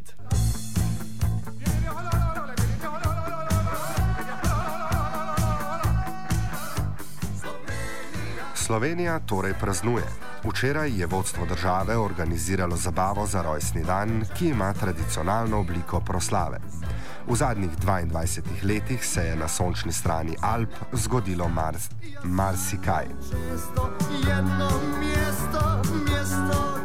Pride. Slovenija torej praznuje. Včeraj je vodstvo države organiziralo zabavo za rojstni dan, ki ima tradicionalno obliko proslave. V zadnjih 22 letih se je na sončni strani Alp zgodilo marsikaj. Mars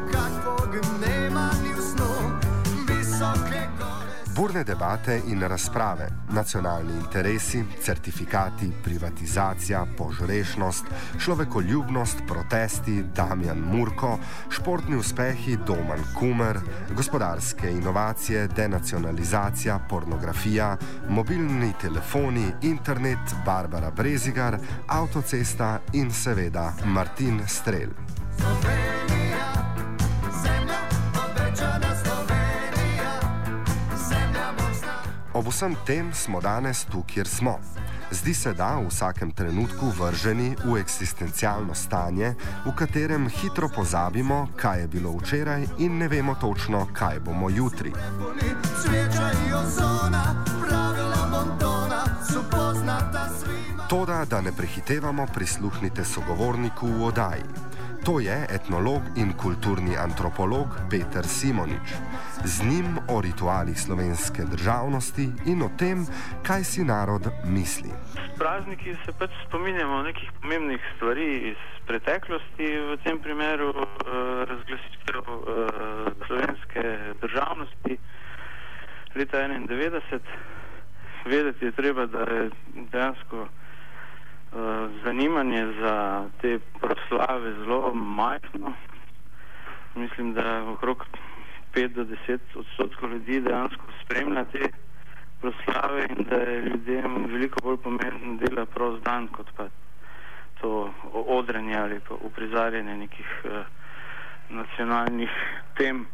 Burne debate in razprave, nacionalni interesi, certifikati, privatizacija, požrešnost, človekoljubnost, protesti, Damjan Murko, športni uspehi, Doman Kumer, gospodarske inovacije, denacionalizacija, pornografija, mobilni telefoni, internet, Barbara Brezigar, avtocesta in seveda Martin Strel. Slovenija. Ob vsem tem smo danes tu, kjer smo. Zdi se, da v vsakem trenutku vrženi v eksistencialno stanje, v katerem hitro pozabimo, kaj je bilo včeraj in ne vemo točno, kaj bomo jutri. Toda, da ne prehitevamo, prisluhnite sogovorniku v oddaji. To je etnolog in kulturni antropolog Peter Simonič. Z njim o ritualih slovenske državnosti in o tem, kaj si narod misli. S prazniki se pač spominjamo nekih pomembnih stvari iz preteklosti, v tem primeru uh, razglasitev uh, slovenske državnosti leta 1991. Vedeti je treba, da je dejansko. Eh, zanimanje za te proslave zelo majhno. Mislim, da okrog 5 do 10 odstotkov ljudi dejansko spremlja te proslave in da je ljudem veliko bolj pomembno dela prost dan, kot pa to odrenje ali pa uprizarjanje nekih uh, nacionalnih tem.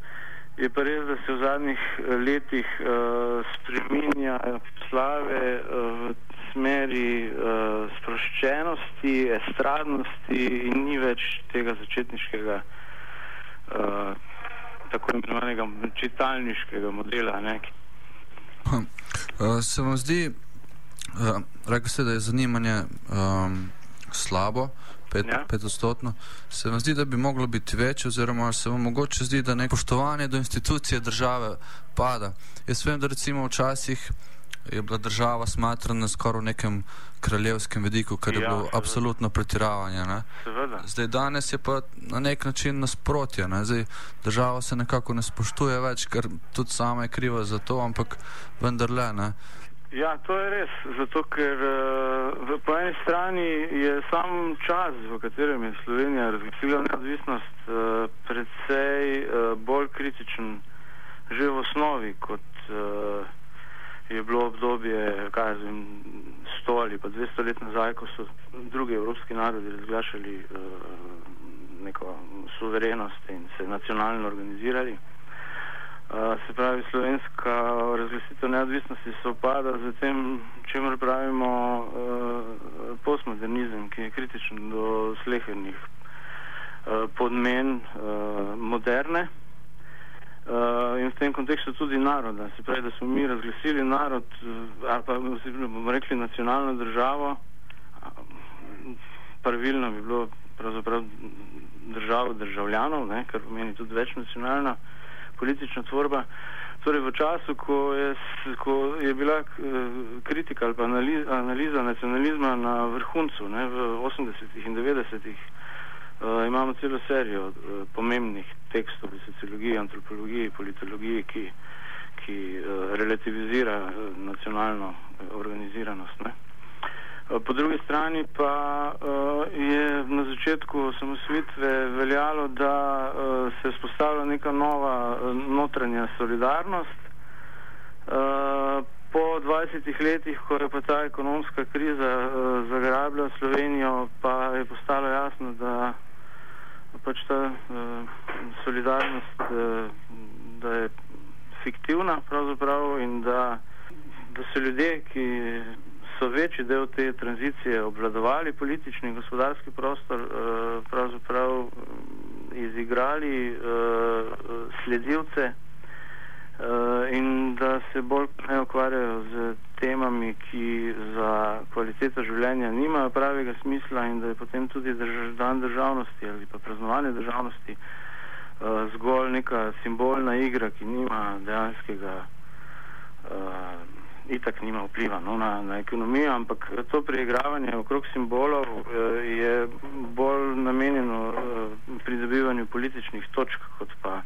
Je pa res, da se v zadnjih eh, letih uh, spreminja slave uh, v smeri uh, sproščenosti, estradnosti in ni več tega začetniškega, uh, tako imenovanega čitalniškega modela. Uh, se vam zdi, uh, rekel ste, da je zanimanje um, slabo, pet, ja. petostotno, se vam zdi, da bi moglo biti več, oziroma se vam mogoče zdi, da neko poštovanje do institucije države pada. Jaz vem, da recimo včasih je bila država smatrana skoraj v nekem kraljevskem vidiku, kar je ja, bilo absolutno pretiravanje. Zdaj, danes je pa na nek način nasprotje. Ne? Zdaj, država se nekako ne spoštuje več, ker tudi sama je kriva za to, ampak vendarle. Ne? Ja, to je res, zato ker uh, po eni strani je sam čas, v katerem je Slovenija razglasila neodvisnost, uh, predvsej uh, bolj kritičen že v osnovi kot uh, je bilo obdobje, kaj zvem, sto ali pa dvesto let nazaj, ko so drugi evropski narodi razglašali uh, neko suverenost in se nacionalno organizirali. Se pravi, slovenska razglasitev neodvisnosti se opada z tem, čemer pravimo uh, postmodernizem, ki je kritičen do slehernih uh, podmen uh, moderne. Uh, in v tem kontekstu tudi naroda. Se pravi, da smo mi razglasili narod, ali pa bomo rekli nacionalno državo, pravilno bi bilo pravzaprav državo državljanov, ne, kar pomeni tudi večnacionalna politična tvorba. Torej v času, ko je, ko je bila uh, kritika ali pa analiza, analiza nacionalizma na vrhuncu, ne, v 80-ih in 90-ih, Uh, imamo celo serijo uh, pomembnih tekstov v sociologiji, antropologiji, politologiji, ki, ki uh, relativizira uh, nacionalno organiziranost. Ne? Po drugi strani pa uh, je na začetku osamosvitve veljalo, da uh, se vzpostavlja neka nova uh, notranja solidarnost. Uh, po 20 letih, ko je pa ta ekonomska kriza uh, zagrabila Slovenijo, pa je postalo jasno, da pač ta uh, solidarnost, uh, da je fiktivna pravzaprav in da, da so ljudje, ki so večji del te tranzicije obvladovali politični in gospodarski prostor, uh, pravzaprav izigrali uh, sledilce in da se bolj ne ukvarjajo z temami, ki za kvaliteto življenja nimajo pravega smisla in da je potem tudi drž dan državnosti ali pa praznovanje državnosti zgolj neka simbolna igra, ki nima dejanskega, uh, itak nima vpliva no, na, na ekonomijo, ampak to preigravanje okrog simbolov uh, je bolj namenjeno uh, pridobivanju političnih točk, kot pa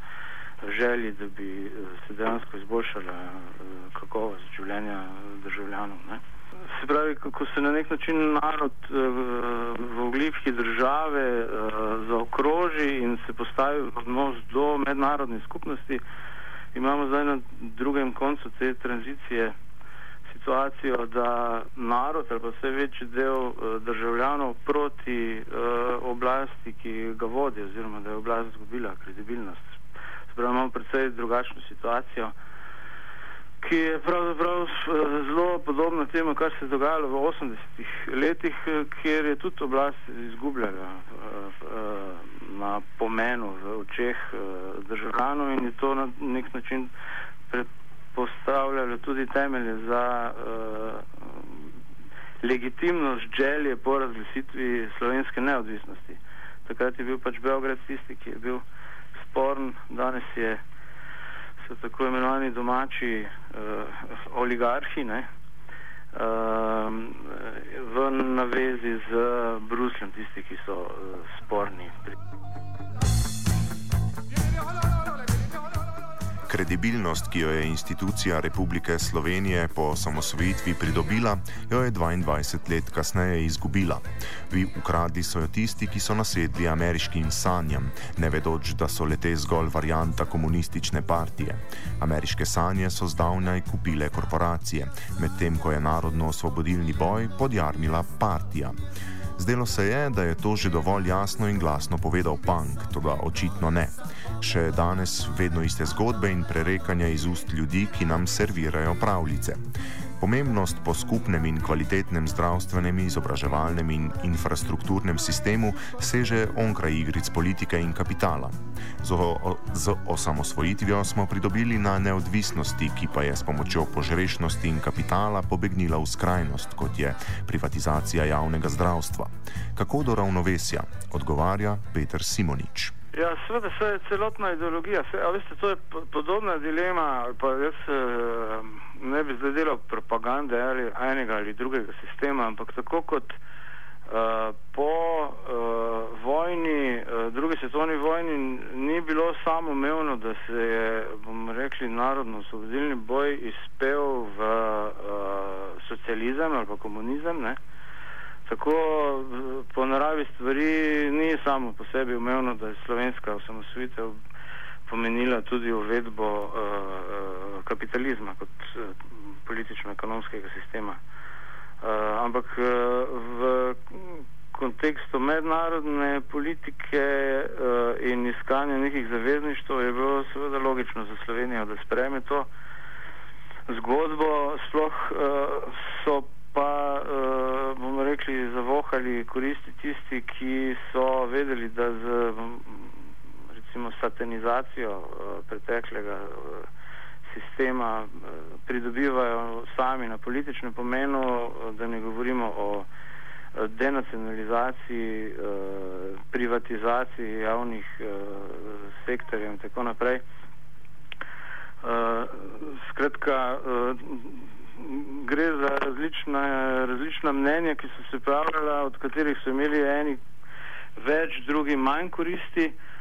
želji, da bi se dejansko izboljšala uh, kakovost življenja državljanov. Ne. Se pravi, kako se na nek način narod uh, v obliki države uh, zaokroži in se postavi v odnos do mednarodne skupnosti, imamo zdaj na drugem koncu te tranzicije situacijo, da narod ali pa vse večji del uh, državljanov proti uh, oblasti, ki ga vodi, oziroma da je oblast izgubila kredibilnost. Se pravi, imamo predvsej drugačno situacijo ki je pravzaprav eh, zelo podobna temu, kar se je dogajalo v 80-ih letih, eh, kjer je tudi oblast izgubljala eh, na pomenu v očeh državljanov in je to na nek način predpostavljalo tudi temelje za legitimnost želje po razglasitvi slovenske neodvisnosti. Takrat je bil pač Beograd tisti, ki je bil sporn, danes je so tako imenovani domači uh, oligarhi ne, uh, v navezi z Brusljem, tisti, ki so uh, sporni. Kredibilnost, ki jo je institucija Republike Slovenije po osamosvojitvi pridobila, jo je 22 let kasneje izgubila. Vi ukradi so jo tisti, ki so nasedli ameriškim sanjam, ne vedoč, da so lete zgolj varijanta komunistične partije. Ameriške sanje so zdavnaj kupile korporacije, medtem ko je narodno-osvobodilni boj podjarmila partija. Zdelo se je, da je to že dovolj jasno in glasno povedal Punk, toda očitno ne. Še danes vedno iste zgodbe in prerekanja iz ust ljudi, ki nam servirajo pravljice. Pomembnost po skupnem in kvalitetnem zdravstvenem, izobraževalnem in infrastrukturnem sistemu seže onkraj igric politike in kapitala. Z, o, z osamosvojitvijo smo pridobili na neodvisnosti, ki pa je s pomočjo požrešnosti in kapitala pobegnila v skrajnost, kot je privatizacija javnega zdravstva. Kako do ravnovesja, odgovarja Peter Simonič. Ja, seveda se je celotna ideologija, se, veste, to je podobna dilema, pa jaz eh, ne bi zdaj delal propagande ali enega ali drugega sistema, ampak tako kot eh, po eh, vojni, eh, drugi svetovni vojni, ni bilo samoumevno, da se je, bomo rekli, narodno-osvobodilni boj izpel v eh, socializem ali pa komunizem. Ne? Tako po naravi stvari ni samo po sebi umevno, da je slovenska osamosvojitev pomenila tudi uvedbo uh, kapitalizma kot uh, politično-ekonomskega sistema. Uh, ampak uh, v kontekstu mednarodne politike uh, in iskanja nekih zavezništv je bilo seveda logično za Slovenijo, da spreme to zgodbo. Sploh uh, so pa, uh, bomo rekli, zavohali koristi tisti, ki so vedeli, da z recimo satanizacijo uh, preteklega uh, sistema uh, pridobivajo sami na političnem pomenu, da ne govorimo o denacionalizaciji, privatizaciji javnih sektorjev in tako naprej. Skratka, gre za različna, različna mnenja, ki so se pravljala, od katerih so imeli eni več, drugi manj koristi. Uh,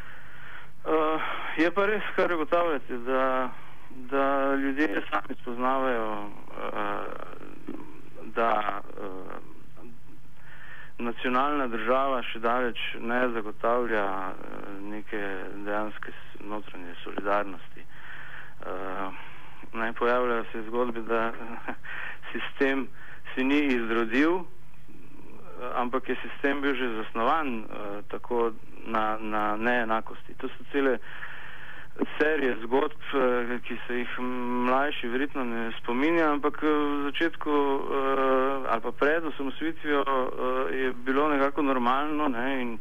je pa res, kar ugotavljate, da, da ljudje sami spoznavajo, uh, da uh, nacionalna država še daleč ne zagotavlja uh, neke dejanske notranje solidarnosti. Uh, ne pojavljajo se zgodbe, da sistem se ni izrodil, ampak je sistem bil že zasnovan uh, tako na, na neenakosti. To so cele serije zgodb, uh, ki se jih mlajši verjetno ne spominja, ampak eh, v začetku uh, ali pa pred osamosvitvijo je bilo nekako normalno ne, in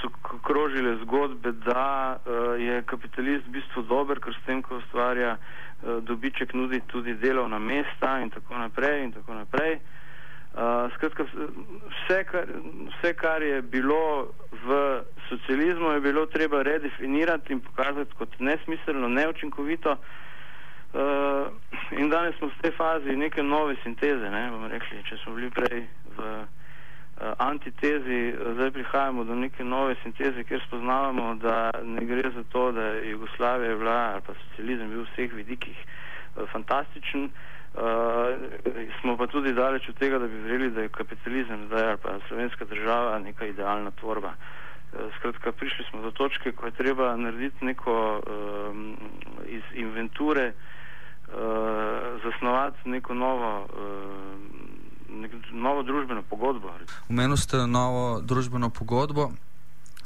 so krožile zgodbe, da je kapitalist v bistvu dober, ker s tem, ko ustvarja dobiček, nudi tudi delovna mesta in tako naprej. In tako naprej. Uh, skratka, vse kar, vse, kar je bilo v socializmu, je bilo treba redefinirati in pokazati kot nesmiselno, neučinkovito. Uh, in danes smo v tej fazi neke nove sinteze. Ne, rekli, če smo bili prej v uh, antitezi, zdaj prihajamo do neke nove sinteze, kjer spoznavamo, da ne gre za to, da je Jugoslavija bila ali pa socializem bil v vseh vidikih uh, fantastičen. Uh, smo pa tudi daleč od tega, da bi verjeli, da je kapitalizem zdaj ali pa slovenska država neka idealna tvorba. Uh, skratka, prišli smo do točke, ko je treba narediti neko um, iz inventure, uh, zasnovati neko novo uh, novo družbeno pogodbo. Umenili ste novo družbeno pogodbo.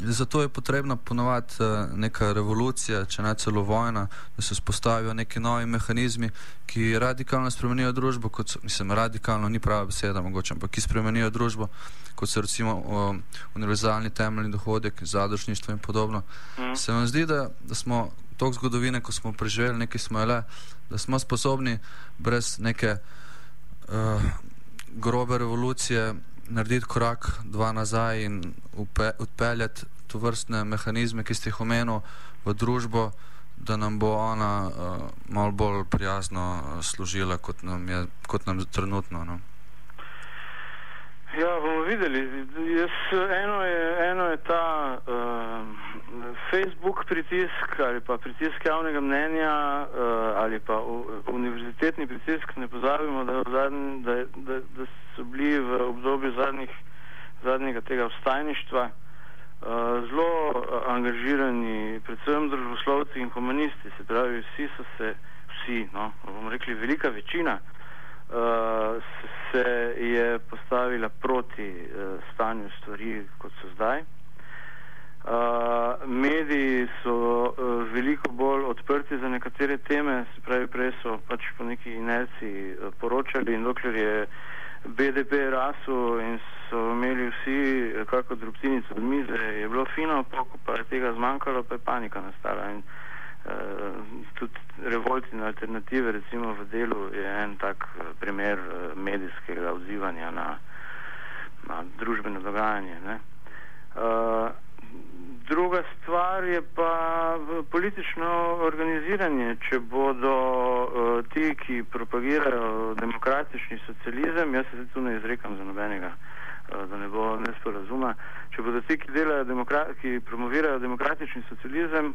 Zato je potrebna ponovati eh, neka revolucija, če ne celo vojna, da se spostavijo neki novi mehanizmi, ki radikalno spremenijo družbo, kot so, mislim, radikalno ni prava beseda, mogoče, ampak ki spremenijo družbo, kot so recimo o, univerzalni temeljni dohodek, zadružništvo in podobno. Mm. Se vam zdi, da, da smo tok zgodovine, ko smo preživeli nekaj smele, da smo sposobni brez neke uh, grobe revolucije narediti korak dva nazaj in odpeljati to vrstne mehanizme, ki ste jih omenili v družbo, da nam bo ona uh, malo bolj prijazno uh, služila, kot nam je kot nam trenutno. No? Ja, bomo videli. Jaz, eno, je, eno je ta uh, Facebook pritisk ali pa pritisk javnega mnenja uh, ali pa univerzitetni pritisk. Ne pozabimo, da, zadnj, da, da, da so bili v obdobju zadnjih, zadnjega tega vstajništva uh, zelo angažirani, predvsem družboslovci in humanisti. Se pravi, vsi so se, vsi, no, bomo rekli, velika večina uh, se je postavila proti uh, stanju stvari, kot so zdaj. Uh, mediji so uh, veliko bolj odprti za nekatere teme, se pravi, prej so pač po neki inerciji uh, poročali in dokler je BDP rasel in so imeli vsi kako drobtinico od mize, je bilo fino, pa je tega zmanjkalo, pa je panika nastala. In, uh, tudi revolt in alternative, recimo v delu, je en tak primer uh, medijskega odzivanja na, na družbeno dogajanje. Uh, druga stvar je pa politično organiziranje. Če bodo uh, ti, ki propagirajo demokratični socializem, jaz se tu ne izrekam za nobenega, uh, da ne bo nesporazuma, če bodo ti, ki, delajo, ki promovirajo demokratični socializem,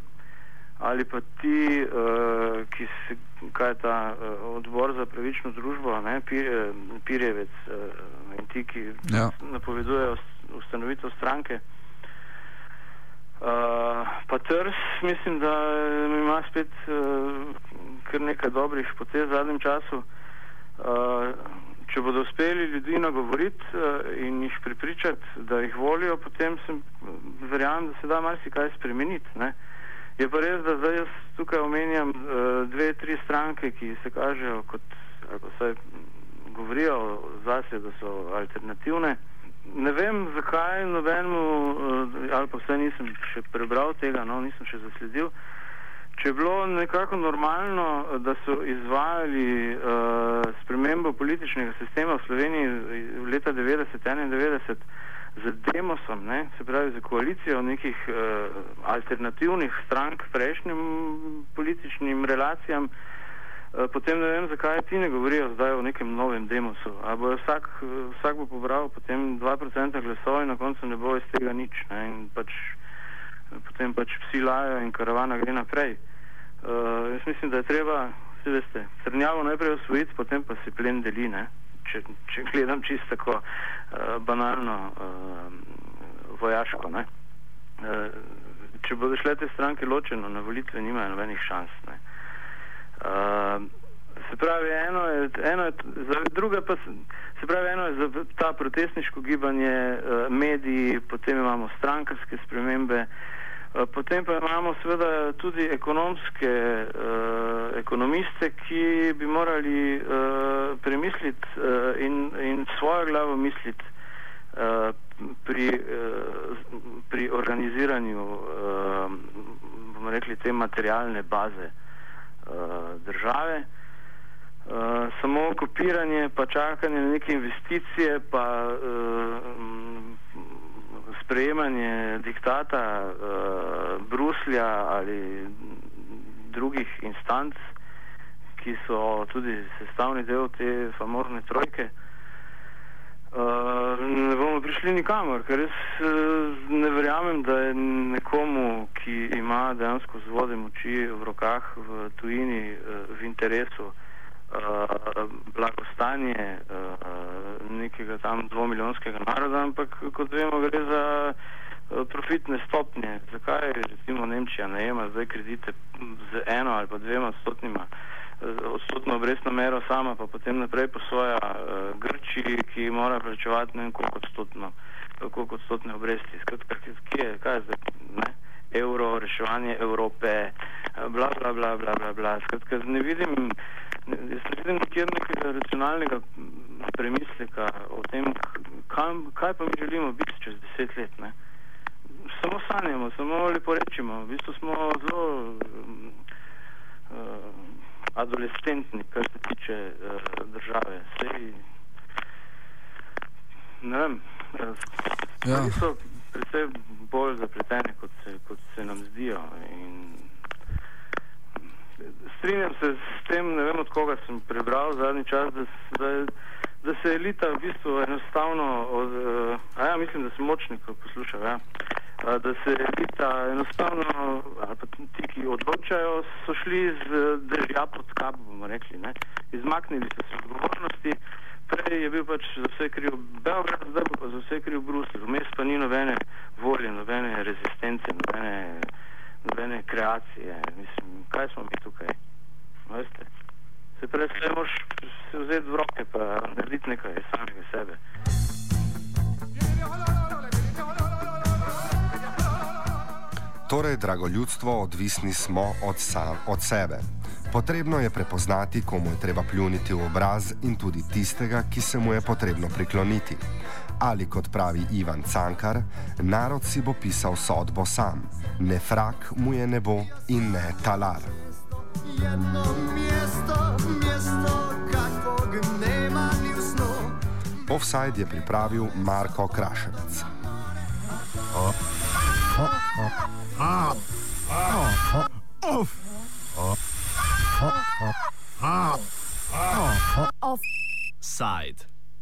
ali pa ti, uh, ki se, kaj je ta uh, odbor za pravično družbo, ne, pir, Pirjevec uh, in ti, ki ja. napovedujejo ustanovitev stranke. Uh, pa Trs, mislim, da ima spet uh, kar nekaj dobrih potez v zadnjem času. Uh, če bodo uspeli ljudi nagovoriti uh, in jih pripričati, da jih volijo, potem sem verjamem, da se da marsikaj spremeniti. Uh, Je pa res, da zdaj jaz tukaj omenjam uh, dve, tri stranke, ki se kažejo kot, ako se govorijo zase, da so alternativne. Ne vem, zakaj nobenemu, uh, ali pa vse nisem še prebral tega, no, nisem še zasledil. Če je bilo nekako normalno, da so izvajali uh, spremembo političnega sistema v Sloveniji v leta 90-91, z demosom, ne, se pravi za koalicijo nekih uh, alternativnih strank prejšnjim političnim relacijam, uh, potem ne vem, zakaj ti ne govorijo zdaj o nekem novem demosu. Bo vsak, vsak bo pobral potem 2% glasov in na koncu ne bo iz tega nič. Ne, in pač, potem pač psi lajo in karavana gre naprej. Uh, jaz mislim, da je treba, vsi veste, srnjavo najprej osvojiti, potem pa si plen deli. Ne če, če gledam čisto tako uh, banalno, uh, vojaško. Ne? Uh, če bodo šle te stranke ločeno na volitve, nimajo nobenih šans. Uh, se pravi, eno je, eno je za, druga pa se, se pravi, eno je za ta protestniško gibanje, uh, mediji, potem imamo strankarske spremembe. Uh, potem pa imamo seveda tudi ekonomske uh, ekonomiste, ki bi morali uh, premisliti uh, in, in svojo glavo misliti, pri, pri organiziranju, bomo rekli, te materialne baze države. Samo kopiranje, pa čakanje na neke investicije, pa sprejemanje diktata Bruslja ali drugih instanc, ki so tudi sestavni del te famozne trojke, uh, ne bomo prišli nikamor, ker res uh, ne verjamem, da je nekomu, ki ima dejansko zvode moči v rokah v tujini, uh, v interesu blagostanje nekega tam dvomiljonskega naroda, ampak kot vemo, gre za profitne stopnje. Zakaj recimo Nemčija najema zdaj kredite z eno ali pa dvema stotnima? Odstotno obrestno mero sama, pa potem naprej posoja uh, Grčiji, ki mora plačevati ne vem koliko odstotno, koliko odstotne obresti. Skratka, kje je, kaj je zdaj, ne? Euro, reševanje Evrope, bla, bla, bla, bla, bla, bla. Skratka, ne vidim, jaz ne vidim nikjer nekega racionalnega premisleka o tem, kam, kaj pa mi želimo biti čez deset let, ne? Samo sanjamo, samo lepo rečemo. V bistvu smo zelo uh, adolescentni, kar se tiče uh, države. Sej, ne vem, uh, ja. so predvsej bolj zapletene, kot se, kot se nam zdijo. In strinjam se s tem, ne vem od koga sem prebral zadnji čas, da, da, da se elita v bistvu enostavno, od, uh, a ja, mislim, da sem močnik poslušal, ja. Uh, da se elita enostavno, ali pa ti, ki odločajo, so šli z držja pod kap, bomo rekli, ne? izmaknili so se odgovornosti. Prej je bil pač za vse kriv Beograd, zdaj pa za vse kriv Bruselj. Vmes pa ni nobene volje, nobene rezistence, nobene, nobene kreacije. Mislim, kaj smo mi tukaj? Veste? Se prej se moraš se vzeti v roke pa narediti nekaj samega sebe. Torej, drago ljudstvo, odvisni smo od, sam, od sebe. Potrebno je prepoznati, komu je treba pljuniti v obraz in tudi tistega, ki se mu je potrebno prikloniti. Ali kot pravi Ivan Cankar, narod si bo pisal sodbo sam, ne frak mu je nebo in ne talar. Offside je pripravil Marko Kraševec. Oh. Oh. Oh. Offside.